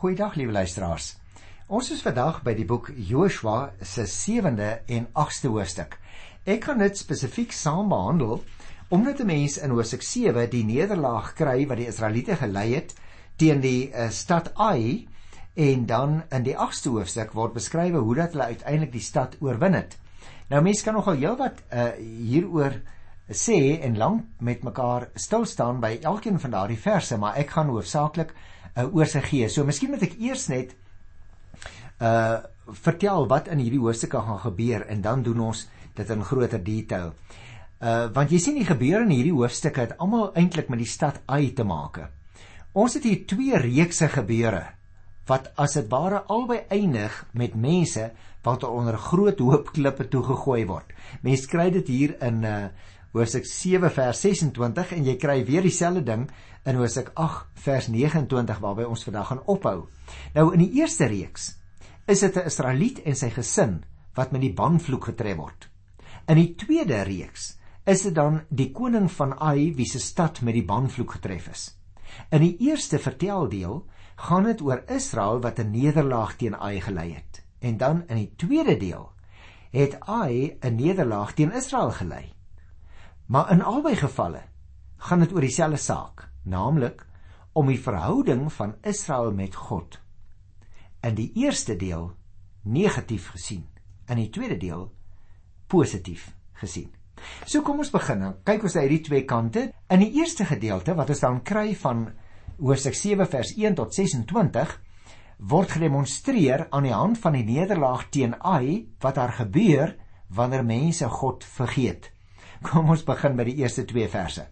Goeiedag liewe luisteraars. Ons is vandag by die boek Joshua se 7de en 8ste hoofstuk. Ek gaan dit spesifiek saam behandel omdat 'n mens in Hoofstuk 7 die nederlaag kry wat die Israeliete gelei het teen die uh, stad Ai en dan in die 8ste hoofstuk word beskryf hoe dat hulle uiteindelik die stad oorwin het. Nou mense kan nogal heelwat uh, hieroor sê en lank met mekaar stil staan by elkeen van daardie verse, maar ek gaan hoofsaaklik uh, eh, oorsig gee. So miskien moet ek eers net uh vertel wat in hierdie hoofstukke gaan gebeur en dan doen ons dit in groter detail. Uh want jy sien die gebeure in hierdie hoofstukke het almal eintlik met die stad Ai te maak. Ons het hier twee reekse gebeure wat as dit ware albei eindig met mense wat onder groot hoop klippe toegegooi word. Mense kry dit hier in uh hoofstuk 7 vers 26 en jy kry weer dieselfde ding in hoofstuk 8 vers 29 waarby ons vandag gaan ophou. Nou in die eerste reeks is dit 'n Israeliet en sy gesin wat met die banvloek getref word. In die tweede reeks is dit dan die koning van Ai wie se stad met die banvloek getref is. In die eerste verteldeel gaan dit oor Israel wat 'n nederlaag teen Ai gelei het. En dan in die tweede deel het Ai 'n nederlaag teen Israel gelei. Maar in albei gevalle gaan dit oor dieselfde saak, naamlik om die verhouding van Israel met God. In die eerste deel negatief gesien, in die tweede deel positief gesien. So kom ons begin. Kyk ons na hierdie twee kante. In die eerste gedeelte wat ons dan kry van Hoofstuk 7 vers 1 tot 26 word gedemonstreer aan die hand van die nederlaag teen Ai wat daar gebeur wanneer mense God vergeet. Kom ons begin by die eerste 2 verse.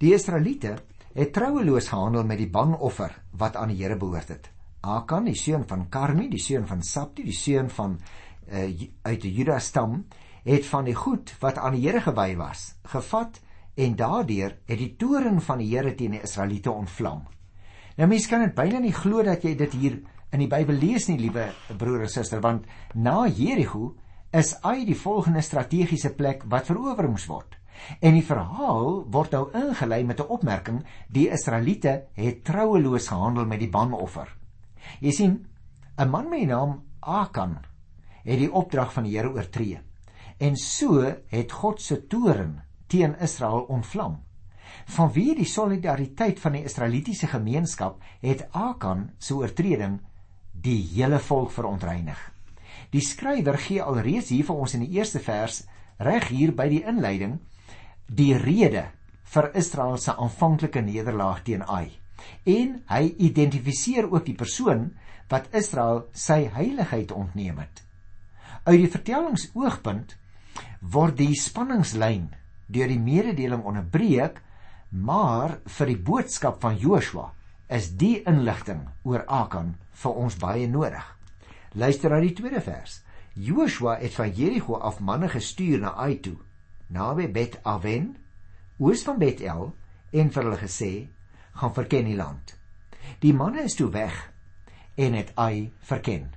Die Israeliete het troueloos gehandel met die banoffer wat aan die Here behoort het. Akan, die seun van Karmi, die seun van Sabdi, die seun van uh, uit die Juda stam, het van die goed wat aan die Here gewy was, gevat en daardeur het die toorn van die Here teen die Israeliete ontvlam. Nou mense kan dit byna nie glo dat jy dit hier in die Bybel lees nie, liewe broer en suster, want na Jerigo is Ai die volgende strategiese plek wat verower moes word. En die verhaal word nou ingelei met 'n opmerking: die Israeliete het troueloos gehandel met die banoffer. Jy sien, 'n man met die naam Akan het die opdrag van die Here oortree. En so het God se toorn teen Israel ontvlam. Vanweë die solidariteit van die Israelitiese gemeenskap het Akan se oortreding die hele volk verontreinig. Die skrywer gee alreeds hier vir ons in die eerste vers reg hier by die inleiding die rede vir Israel se aanvanklike nederlaag teen Ai. En hy identifiseer ook die persoon wat Israel sy heiligheid ontneem het. Uit die vertellingsoogpunt word die spanningslyn deur die mededeling onderbreek, maar vir die boodskap van Joshua is die inligting oor Akan vir ons baie nodig. Luister na die tweede vers. Joshua het van Jerigo af manne gestuur na Ai toe, naby Bet Aven, oos van Betel, en vir hulle gesê: "Gaan verken die land." Die manne is toe weg en het Ai verken.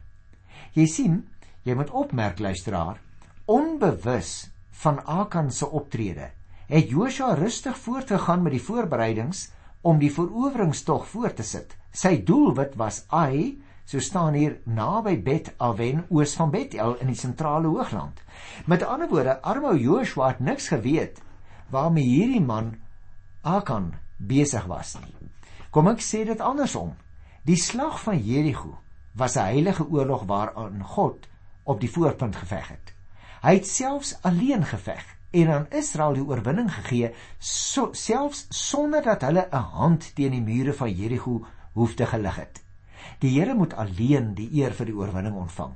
Jy sien, jy moet opmerk luisteraar, onbewus van Akan se optrede, het Joshua rustig voortgegaan met die voorbereidings om die veroweringstog voort te sit. Sy doelwit was Ai So staan hier naby Bet Aven oos van Betel in die sentrale hoogland. Met ander woorde, arme Joshua het niks geweet waarmee hierdie man Akan besig was nie. Kom ek sê dit andersom. Die slag van Jerigo was 'n heilige oorlog waarin God op die voorpunt geveg het. Hy het selfs alleen geveg en aan Israel die oorwinning gegee, so, selfs sonder dat hulle 'n hand teen die mure van Jerigo hoef te gelig het. Die Here moet alleen die eer vir die oorwinning ontvang.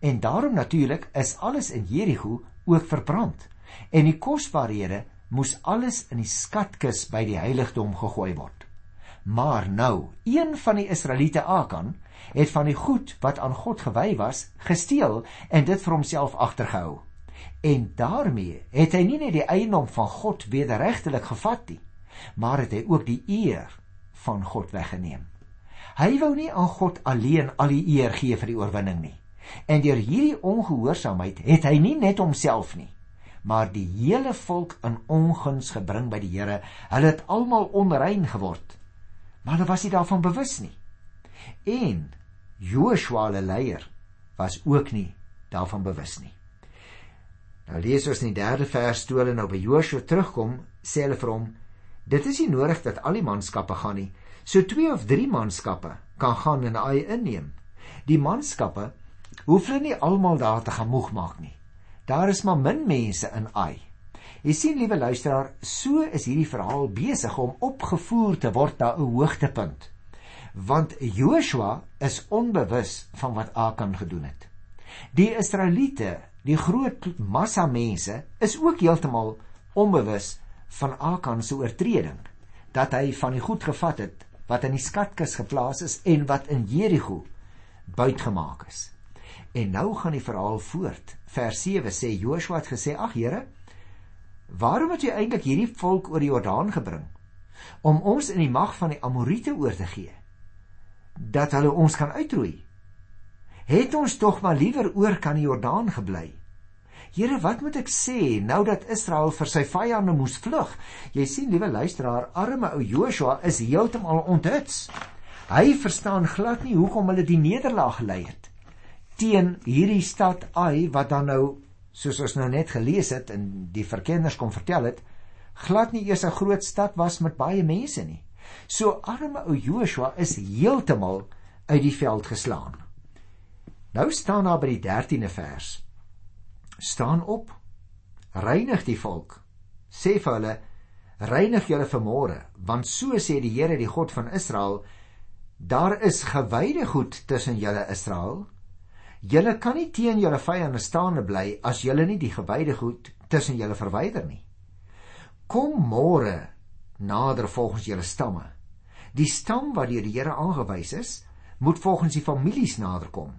En daarom natuurlik is alles in Jerigo ook verbrand. En die kosbarehede moes alles in die skatkis by die heiligdom gegooi word. Maar nou, een van die Israeliete Akan het van die goed wat aan God gewy was, gesteel en dit vir homself agtergehou. En daarmee het hy nie net die eiendom van God wederregtelik gevat nie, maar het hy ook die eer van God weggeneem. Hy wou nie aan God alleen al die eer gee vir die oorwinning nie. En deur hierdie ongehoorsaamheid het hy nie net homself nie, maar die hele volk in onguns gebring by die Here. Hulle het almal onrein geword. Maar hulle was nie daarvan bewus nie. En Joshua se leier was ook nie daarvan bewus nie. Nou lees ons in die 3de vers toe hulle nou by Joshua terugkom, sê hulle vir hom: "Dit is nie nodig dat al die manskappe gaan nie. So 2 of 3 manskappe kan gaan en Ai inneem. Die manskappe hoef hulle nie almal daar te gaan moeg maak nie. Daar is maar min mense in Ai. Jy sien liewe luisteraar, so is hierdie verhaal besig om opgevoer te word na 'n hoogtepunt. Want Joshua is onbewus van wat Akan gedoen het. Die Israeliete, die groot massa mense, is ook heeltemal onbewus van Akan se oortreding dat hy van die goed gevat het wat in die skatkis geplaas is en wat in Jerigo buitgemaak is. En nou gaan die verhaal voort. Vers 7 sê Joshua het gesê: "Ag Here, waarom het jy eintlik hierdie volk oor die Jordaan gebring om ons in die mag van die Amorite oor te gee dat hulle ons kan uitroei? Het ons tog maar liewer oor kan die Jordaan gebly?" Here, wat moet ek sê nou dat Israel vir sy vyande moes vlug? Jy sien, liewe luisteraar, arme ou Joshua is heeltemal onthuts. Hy verstaan glad nie hoekom hulle die nederlaag gelei het teen hierdie stad Ai wat dan nou soos ons nou net gelees het en die verkenners kom vertel het glad nie eers 'n groot stad was met baie mense nie. So arme ou Joshua is heeltemal uit die veld geslaan. Nou staan daar by die 13de vers. Staan op. Reinig die volk. Sê vir hulle: Reinig julle vanmôre, want so sê die Here, die God van Israel, Daar is gewyde goed tussen julle Israel. Julle kan nie teen julle vyande staande bly as julle nie die gewyde goed tussen julle verwyder nie. Kom môre nader volgens julle stamme. Die stam wat deur die Here aangewys is, moet volgens die families naderkom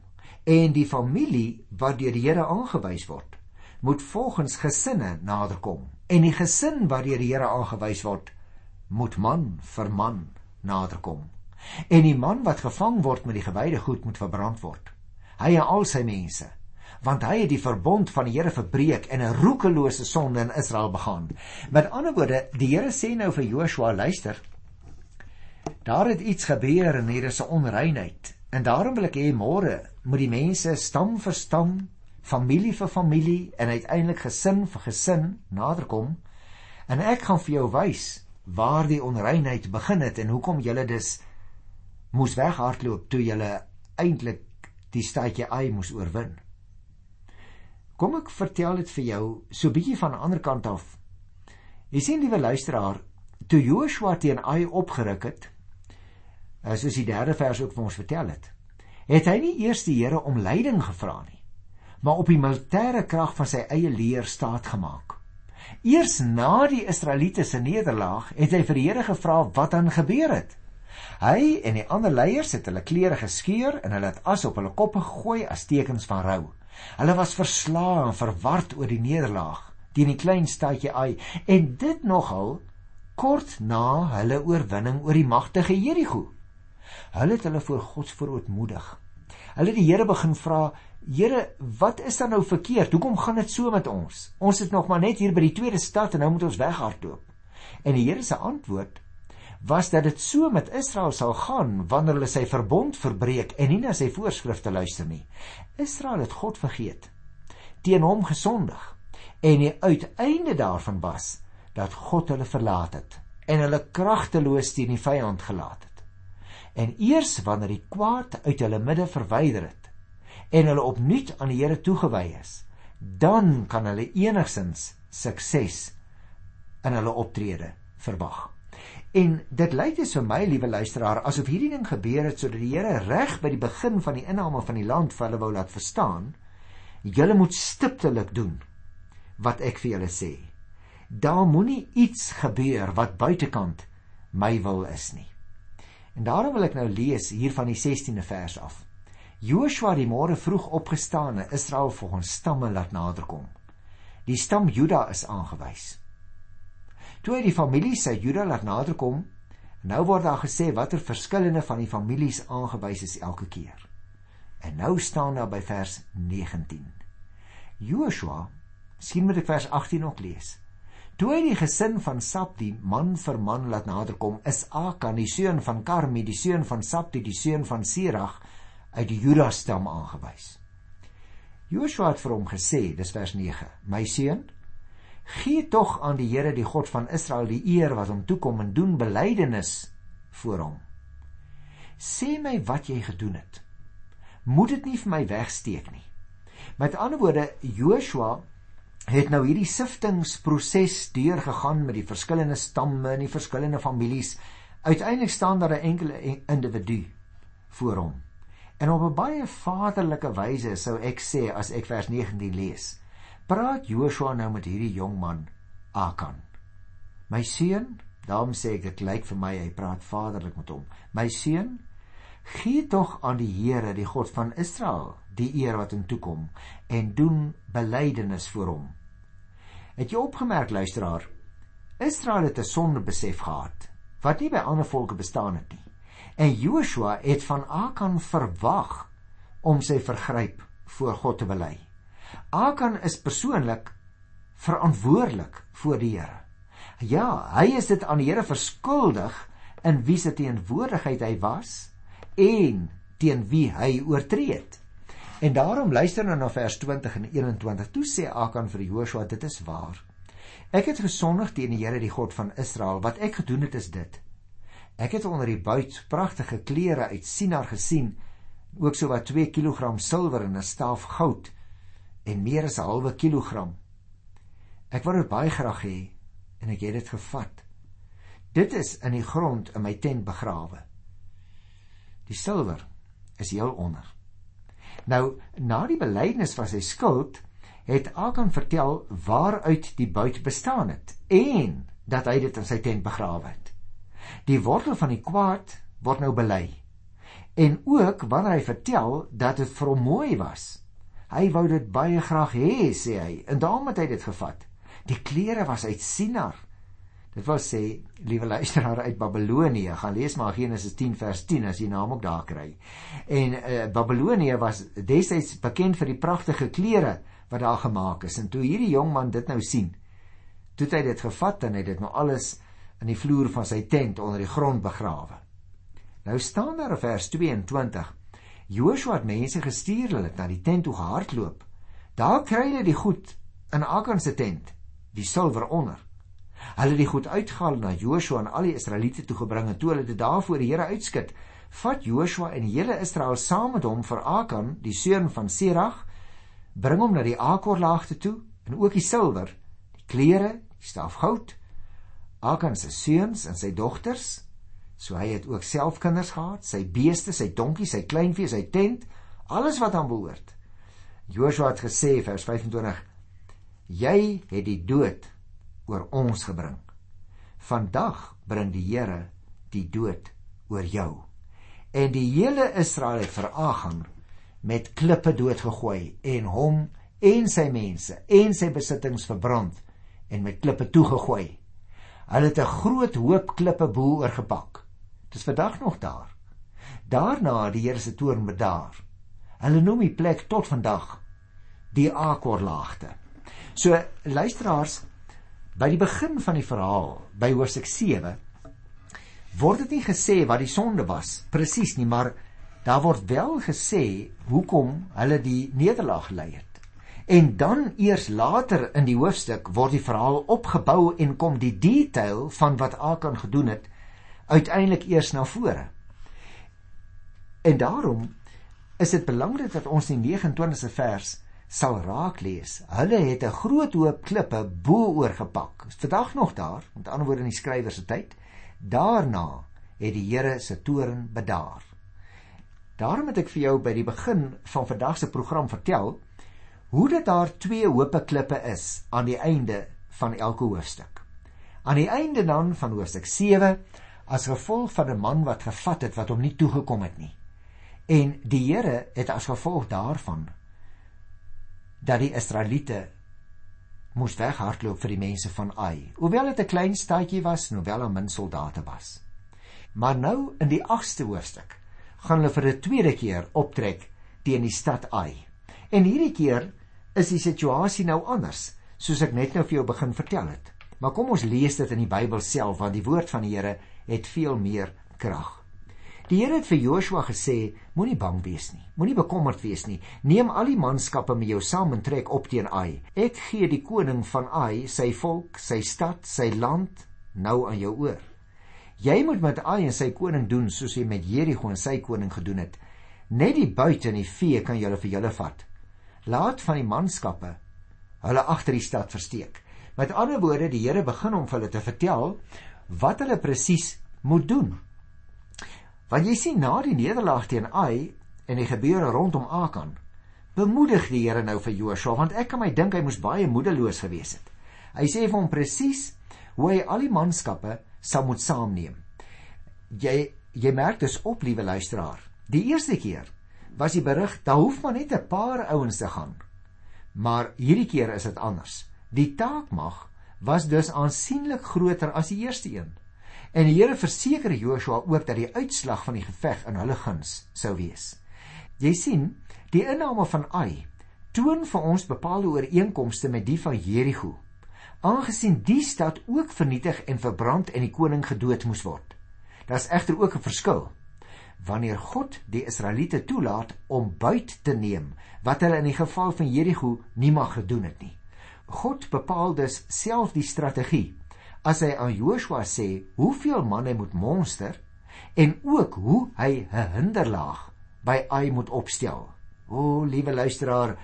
en die familie wat deur die Here aangewys word, moet volgens gesinne naderkom en die gesin wat deur die Here aangewys word, moet man vir man naderkom. En die man wat gevang word met die gewyde goed moet verbrand word. Hy en al sy mense, want hy het die verbond van die Here verbreek en 'n roekelose sonde in Israel begaan. Met ander woorde, die Here sê nou vir Joshua, luister. Daar het iets gebeur en hier is 'n onreinheid. En daarom wil ek hê môre moet die mense stam vir stam, familie vir familie en uiteindelik gesin vir gesin naderkom. En ek gaan vir jou wys waar die onreinheid begin het en hoekom julle dus moes weghardloop toe jy eintlik die stadjie Ai moes oorwin. Kom ek vertel dit vir jou so bietjie van 'n ander kant af. Jy sien liewe luisteraar, toe Joshua teen Ai opgeruk het, soos die derde vers ook vir ons vertel het, het hy nie eers die Here om leiding gevra nie, maar op die militêre krag van sy eie leer staat gemaak. Eers na die Israeliete se nederlaag het hy vir die Here gevra wat dan gebeur het. Hy en die ander leiers het hulle klere geskeur en hulle het as op hulle koppe gegooi as tekens van rou. Hulle was verslae en verward oor die nederlaag teen die klein stadjie Ai en dit nogal kort na hulle oorwinning oor die magtige Jerigo. Hulle het hulle voor God verootmoedig. Hulle het die Here begin vra: "Here, wat is dan nou verkeerd? Hoekom gaan dit so met ons? Ons is nog maar net hier by die tweede stad en nou moet ons weghardloop." En die Here se antwoord was dat dit so met Israel sal gaan wanneer hulle sy verbond verbreek en nie na sy voorskrifte luister nie. Israel het God vergeet, teen hom gesondig en die uiteinde daarvan was dat God hulle verlaat het en hulle kragteloos teen die vyand gelaat het. En eers wanneer die kwaad uit hulle midde verwyder het en hulle opnuut aan die Here toegewy is, dan kan hulle enigsins sukses in hulle optrede verwag. En dit lyk dus vir my, liewe luisteraar, asof hierdie ding gebeur het sodat die Here reg by die begin van die inname van die land vir hulle wou laat verstaan, julle moet stiptelik doen wat ek vir julle sê. Daar moenie iets gebeur wat buitekant my wil is nie. En daarom wil ek nou lees hier van die 16de vers af. Joshua het môre vroeg opgestaan en Israel volgens stamme laat naderkom. Die stam Juda is aangewys. Toe hy die familie sy Juda laat naderkom, nou word daar gesê watter verskillende van die families aangewys is elke keer. En nou staan daar by vers 19. Joshua, sien met ek vers 18 ook lees. Toe hy die gesin van Sabdi man vir man laat naderkom, is Akan die seun van Karmi, die seun van Sabdi, die seun van Sirag uit die Juda stam aangewys. Joshua het vir hom gesê, dis vers 9: My seun, gee tog aan die Here die God van Israel die eer wat hom toekom en doen belydenis voor hom. Sê my wat jy gedoen het. Moet dit nie vir my wegsteek nie. Met ander woorde, Joshua het nou hierdie siftingproses deurgegaan met die verskillende stamme en die verskillende families. Uiteindelik staan daar 'n enkele individu voor hom. En op 'n baie vaderlike wyse sou ek sê as ek vers 19 lees. Praat Joshua nou met hierdie jong man Akan. My seun, daarom sê ek dit lyk vir my hy praat vaderlik met hom. My seun, gee tog aan die Here, die God van Israel, die eer wat hom toekom en doen belydenis voor hom. Het jy opgemerk luisteraar? Israel het 'n sonde besef gehad wat nie by ander volke bestaan het nie. En Joshua het van Akan verwag om sy vergryp voor God te bely. Akan is persoonlik verantwoordelik voor die Here. Ja, hy is dit aan die Here verskuldig in wie se teenwoordigheid hy was en teen wie hy oortree het. En daarom luister nou na vers 20 en 21. Toe sê Akan vir Joshua, dit is waar. Ek het gesondig teen die Here, die God van Israel. Wat ek gedoen het is dit: Ek het onder die buit pragtige klere uit Sinar gesien, ook so wat 2 kg silwer en 'n staaf goud en meer as 'n halwe kilogram. Ek wou dit baie graag hê en ek het dit gevat. Dit is in die grond in my tent begrawe. Die silwer is heel onder. Nou, na die belydenis van sy skuld, het Akan vertel waaruit die buit bestaan het en dat hy dit in sy tent begrawe het. Die wortel van die kwaad word nou bely. En ook wanneer hy vertel dat dit vir hom mooi was. Hy wou dit baie graag hê, sê hy, en daarom het hy dit gevat. Die klere was uit Sinar. Dit was sê, liewe luisteraar uit Babelonie, gaan lees maar Genesis 10 vers 10 as jy naam ook daar kry. En uh, Babelonie was destyds bekend vir die pragtige klere wat daar gemaak is. En toe hierdie jong man dit nou sien, toe het hy dit gevat en het dit nou alles in die vloer van sy tent onder die grond begrawe. Nou staan daar in vers 22: Joshua het mense gestuur hulle na die tent toe gehardloop. Daar kry hulle die goed in Akan se tent, die silwer onder. Hulle het die goed uitgehaal na Joshua en al die Israeliete toe gebring en toe hulle dit daar voor die Here uitskit, vat Joshua en hele Israel saam met hom vir Akan, die seun van Serag, bring hom na die Akorlaagte toe en ook die silwer, die klere, die staf goud Akan se seuns en sy dogters, so hy het ook self kinders gehad, sy beeste, sy donkies, sy kleinvee, sy tent, alles wat aan behoort. Joshua het gesê vers 25: Jy het die dood oor ons gebring. Vandag bring die Here die dood oor jou. En die hele Israel het vir Agan met klippe doodgegooi en hom en sy mense en sy besittings verbrand en met klippe toegegooi. Hulle het 'n groot hoop klippe bo oorgepak. Dis vandag nog daar. Daarna die Here se toorn bedaar. Hulle noem die plek tot vandag die Akorlaagte. So luisteraars, by die begin van die verhaal, by Hoofstuk 7, word dit nie gesê wat die sonde was presies nie, maar daar word wel gesê hoekom hulle die nederlaag gelei het. En dan eers later in die hoofstuk word die verhaal opgebou en kom die detail van wat Akan gedoen het uiteindelik eers na vore. En daarom is dit belangrik dat ons die 29ste vers sal raak lees. Hulle het 'n groot hoop klippe bo oor gepak. Vandag nog daar, met ander woorde in die skrywer se tyd. Daarna het die Here se toorn bedaar. Daarom het ek vir jou by die begin van vandag se program vertel hoe dit daar twee hoope klippe is aan die einde van elke hoofstuk. Aan die einde dan van hoofstuk 7 as gevolg van 'n man wat gevat het wat hom nie toegekom het nie. En die Here het as gevolg daarvan dat die Israeliete moes weghardloop vir die mense van Ai. Hoewel dit 'n klein stadjie was, hoewel daar min soldate was. Maar nou in die 8ste hoofstuk gaan hulle vir 'n tweede keer optrek teen die stad Ai. En hierdie keer is die situasie nou anders, soos ek net nou vir jou begin vertel het. Maar kom ons lees dit in die Bybel self want die woord van die Here het veel meer krag. Die Here het vir Joshua gesê: Moenie bang wees nie. Moenie bekommerd wees nie. Neem al die manskappe met jou saam en trek op teen Ai. Ek gee die koning van Ai, sy volk, sy stad, sy land nou aan jou oor. Jy moet met Ai en sy koning doen soos jy met Jerigo en sy koning gedoen het. Net die buite en die vee kan julle vir julle vat. Laat van die manskappe hulle agter die stad versteek. Met ander woorde, die Here begin om vir hulle te vertel wat hulle presies moet doen. Want jy sien na die nederlaag teen Ai en die gebeure rondom Akan, bemoedig die Here nou vir Joshua want ek kan my dink hy moes baie moedeloos gewees het. Hy sê vir hom presies hoe hy al die manskappe sou moet saamneem. Jy jy merk dus op, liewe luisteraar. Die eerste keer was die berig, daar hoef maar net 'n paar ouens te gaan. Maar hierdie keer is dit anders. Die taakmag was dus aansienlik groter as die eerste een. En die Here verseker Joshua ook dat die uitslag van die geveg in hulle guns sou wees. Jy sien, die inname van Ai toon vir ons bepaalde ooreenkomste met die van Jerigo. Aangesien die stad ook vernietig en verbrand en die koning gedood moes word. Daar's egter ook 'n verskil. Wanneer God die Israeliete toelaat om buit te neem wat hulle in die geval van Jerigo nie mag gedoen het nie. God bepaal dus self die strategie as hy aan Joshua sê hoeveel manne moet monster en ook hoe hy 'n hinderlaag by Ai moet opstel. O, liewe luisteraar,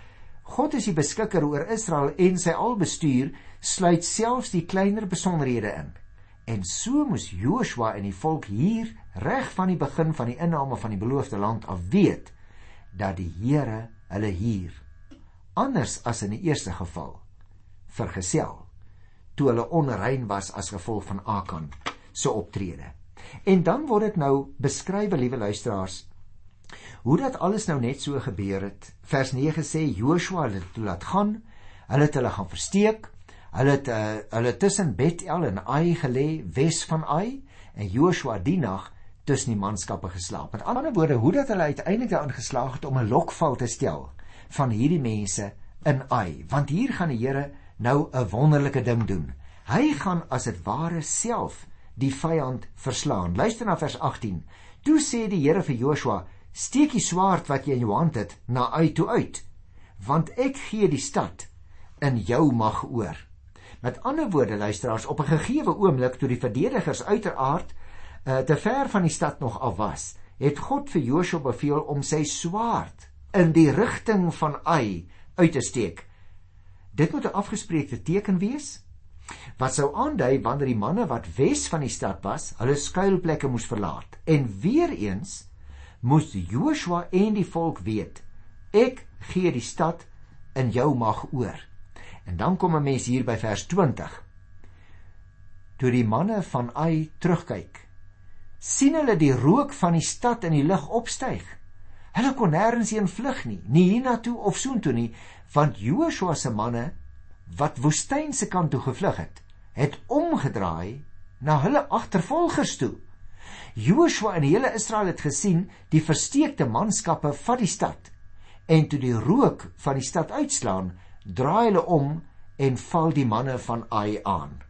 God is die beskikker oor Israel en sy albestuur sluit selfs die kleiner besonderhede in. En so moes Joshua en die volk hier reg van die begin van die inname van die beloofde land af weet dat die Here hulle hier anders as in die eerste geval vergesel toe hulle onrein was as gevolg van Akan se optrede. En dan word dit nou beskryf, liewe luisteraars, hoe dat alles nou net so gebeur het. Vers 9 sê Joshua het hulle laat gaan, hulle het hulle gaan versteek, hulle het uh, hulle tussen Bethel en Ai gelê, wes van Ai, en Joshua die nag tussen die manskappe geslaap. Met ander woorde, hoe dat hulle uiteindelik daarin geslaag het om 'n lokval te stel van hierdie mense in Ai, want hier gaan die Here nou 'n wonderlike ding doen. Hy gaan as dit ware self die vyand verslaan. Luister na vers 18. Toe sê die Here vir Joshua: "Steek die swaard wat jy in jou hand het na uit toe uit, want ek gee die stad in jou mag oor." Met ander woorde, luisteraars, op 'n gegeewe oomblik toe die verdedigers uiteraard uh, te ver van die stad nog af was, het God vir Joshua beveel om sy swaard in die rigting van Ai uit te steek Dit moet 'n afgespreekte teken wees wat sou aandui wanneer die manne wat wes van die stad was, hulle skuilplekke moes verlaat. En weer eens moes Joshua en die volk weet, ek gee die stad in jou mag oor. En dan kom 'n mens hier by vers 20. Toe die manne van Ai terugkyk, sien hulle die rook van die stad in die lug opstyg. Hulle kon nêrens heen vlug nie, nie hiernatoe of soontoe nie, want Joshua se manne wat woestynse kant toe gevlug het, het omgedraai na hulle agtervolgers toe. Joshua en die hele Israel het gesien die versteekte manskappe van die stad en toe die rook van die stad uitslaan, draai hulle om en val die manne van Ai aan.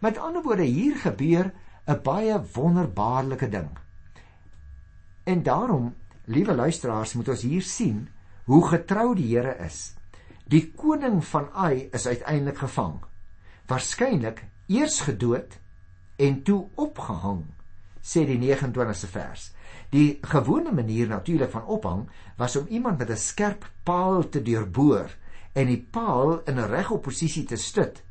Met ander woorde hier gebeur 'n baie wonderbaarlike ding. En daarom, liewe luisteraars, moet ons hier sien hoe getrou die Here is. Die koning van Ai is uiteindelik gevang. Waarskynlik eers gedood en toe opgehang, sê die 29ste vers. Die gewone manier natuurlik van ophang was om iemand met 'n skerp paal te deurboor en die paal in 'n regte posisie te stut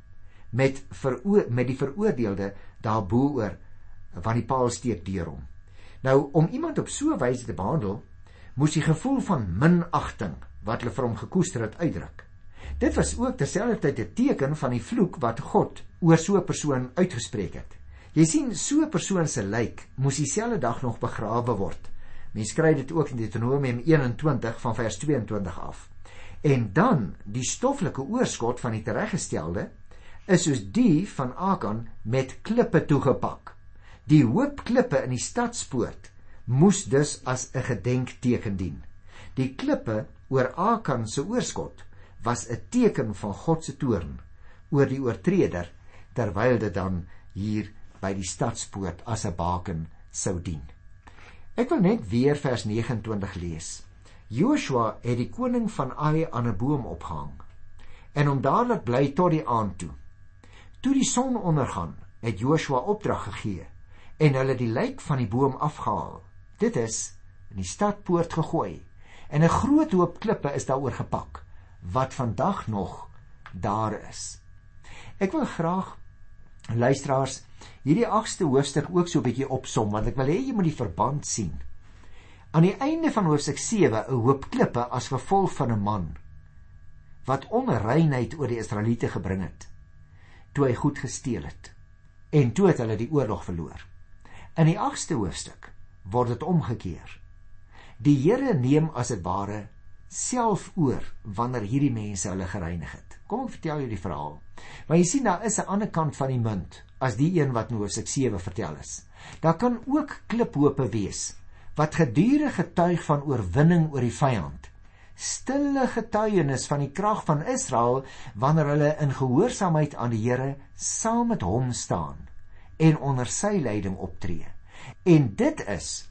met veroo met die veroordeelde daarboor want die paal steek deur hom. Nou om iemand op so 'n wyse te behandel, moes die gevoel van minagting wat hulle vir hom gekoester het uitdruk. Dit was ook terselfdertyd 'n teken van die vloek wat God oor so 'n persoon uitgespreek het. Jy sien, so 'n persoon se lijk moes dieselfde dag nog begrawe word. Mens kry dit ook in Deuteronomium 21 van vers 22 af. En dan die stoffelike oorskot van die tereggestelde is soos die van Akan met klippe toegepak. Die hoop klippe in die stadspoort moes dus as 'n gedenkteken dien. Die klippe oor Akan se oorskot was 'n teken van God se toorn oor die oortreder terwyl dit dan hier by die stadspoort as 'n baken sou dien. Ek wil net weer vers 29 lees. Joshua het die koning van Ai aan 'n boom opgehang en hom daar laat bly tot die aand toe. Toe die son ondergaan, het Joshua opdrag gegee en hulle die lijk van die boom afgehaal. Dit is in die stadpoort gegooi en 'n groot hoop klippe is daaroor gepak wat vandag nog daar is. Ek wil graag luisteraars hierdie 8ste hoofstuk ook so 'n bietjie opsom want ek wil hê jy moet die verband sien. Aan die einde van hoofstuk 7 'n hoop klippe as gevolg van 'n man wat onreinheid oor die Israeliete gebring het toe hy goed gesteel het en toe het hulle die oorlog verloor. In die 8ste hoofstuk word dit omgekeer. Die Here neem as dit ware self oor wanneer hierdie mense hulle gereinig het. Kom ek vertel jou die verhaal. Maar jy sien daar is 'n ander kant van die munt as die een wat in Hoofstuk 7 vertel is. Daar kan ook kliphope wees wat gedurig getuig van oorwinning oor die vyand. Stille getuienis van die krag van Israel wanneer hulle in gehoorsaamheid aan die Here saam met hom staan en onder sy leiding optree. En dit is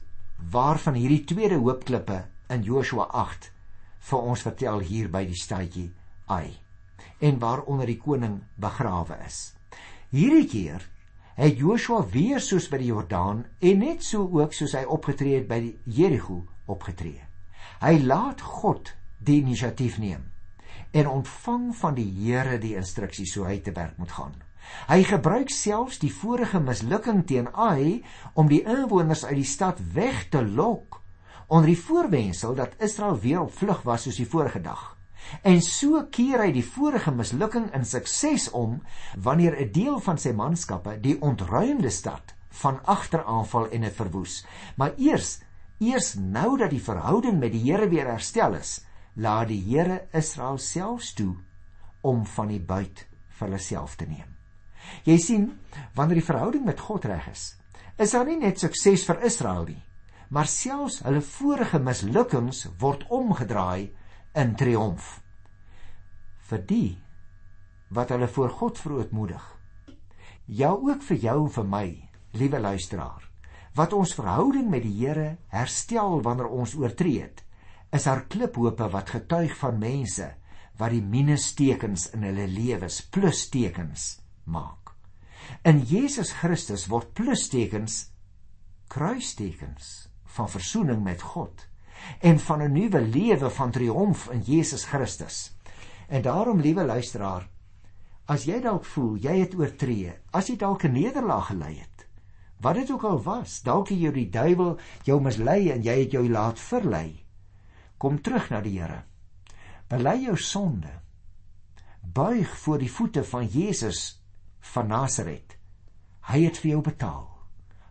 waarvan hierdie tweede hoopklippe in Joshua 8 vir ons vertel hier by die stadjie Ai en waaronder die koning begrawe is. Hierdie keer het Joshua weer soos by die Jordaan en net so ook soos hy opgetree het by Jerigo opgetree. Hy laat God die inisiatief neem en ontvang van die Here die instruksies hoe hy te werk moet gaan. Hy gebruik selfs die vorige mislukking teen Ai om die inwoners uit die stad weg te lok onder die voorwendsel dat Israel weer op vlug was soos die vorige dag. En so keer hy die vorige mislukking in sukses om wanneer 'n deel van sy manskappe die ontruimde stad van agter aanval en dit verwoes. Maar eers eers nou dat die verhouding met die Here weer herstel is, laat die Here Israel selfs toe om van die buit vir hulle self te neem. Jy sien, wanneer die verhouding met God reg is, is daar nie net sukses vir Israel nie, maar selfs hulle vorige mislukkings word omgedraai in triomf vir die wat hulle voor God verootmoedig. Ja ook vir jou en vir my, liewe luisteraar, wat ons verhouding met die Here herstel wanneer ons oortree het, is daar kliphope wat getuig van mense wat die minustekens in hulle lewens plustekens maak. In Jesus Christus word plustekens kruistekens van verzoening met God en van 'n nuwe lewe van triomf in Jesus Christus. En daarom, liewe luisteraar, as jy dalk voel jy het oortree, as jy dalk 'n nederlaag gelei het, wat dit ook al was, dalk het jy die duiwel jou mislei en jy het jou laat verlei. Kom terug na die Here. Bely jou sonde. Buig voor die voete van Jesus van Nasaret. Hy het vir jou betaal.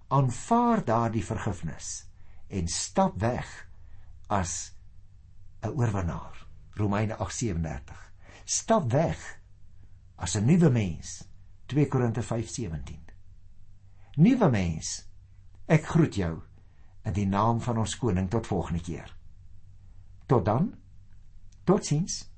Aanvaar daardie vergifnis en stap weg as 'n oorwinnaar. Romeine 8:37. Stap weg as 'n nuwe mens. 2 Korinte 5:17. Nuwe mens. Ek groet jou in die naam van ons koning tot volgende keer. Tot dan. Totsiens.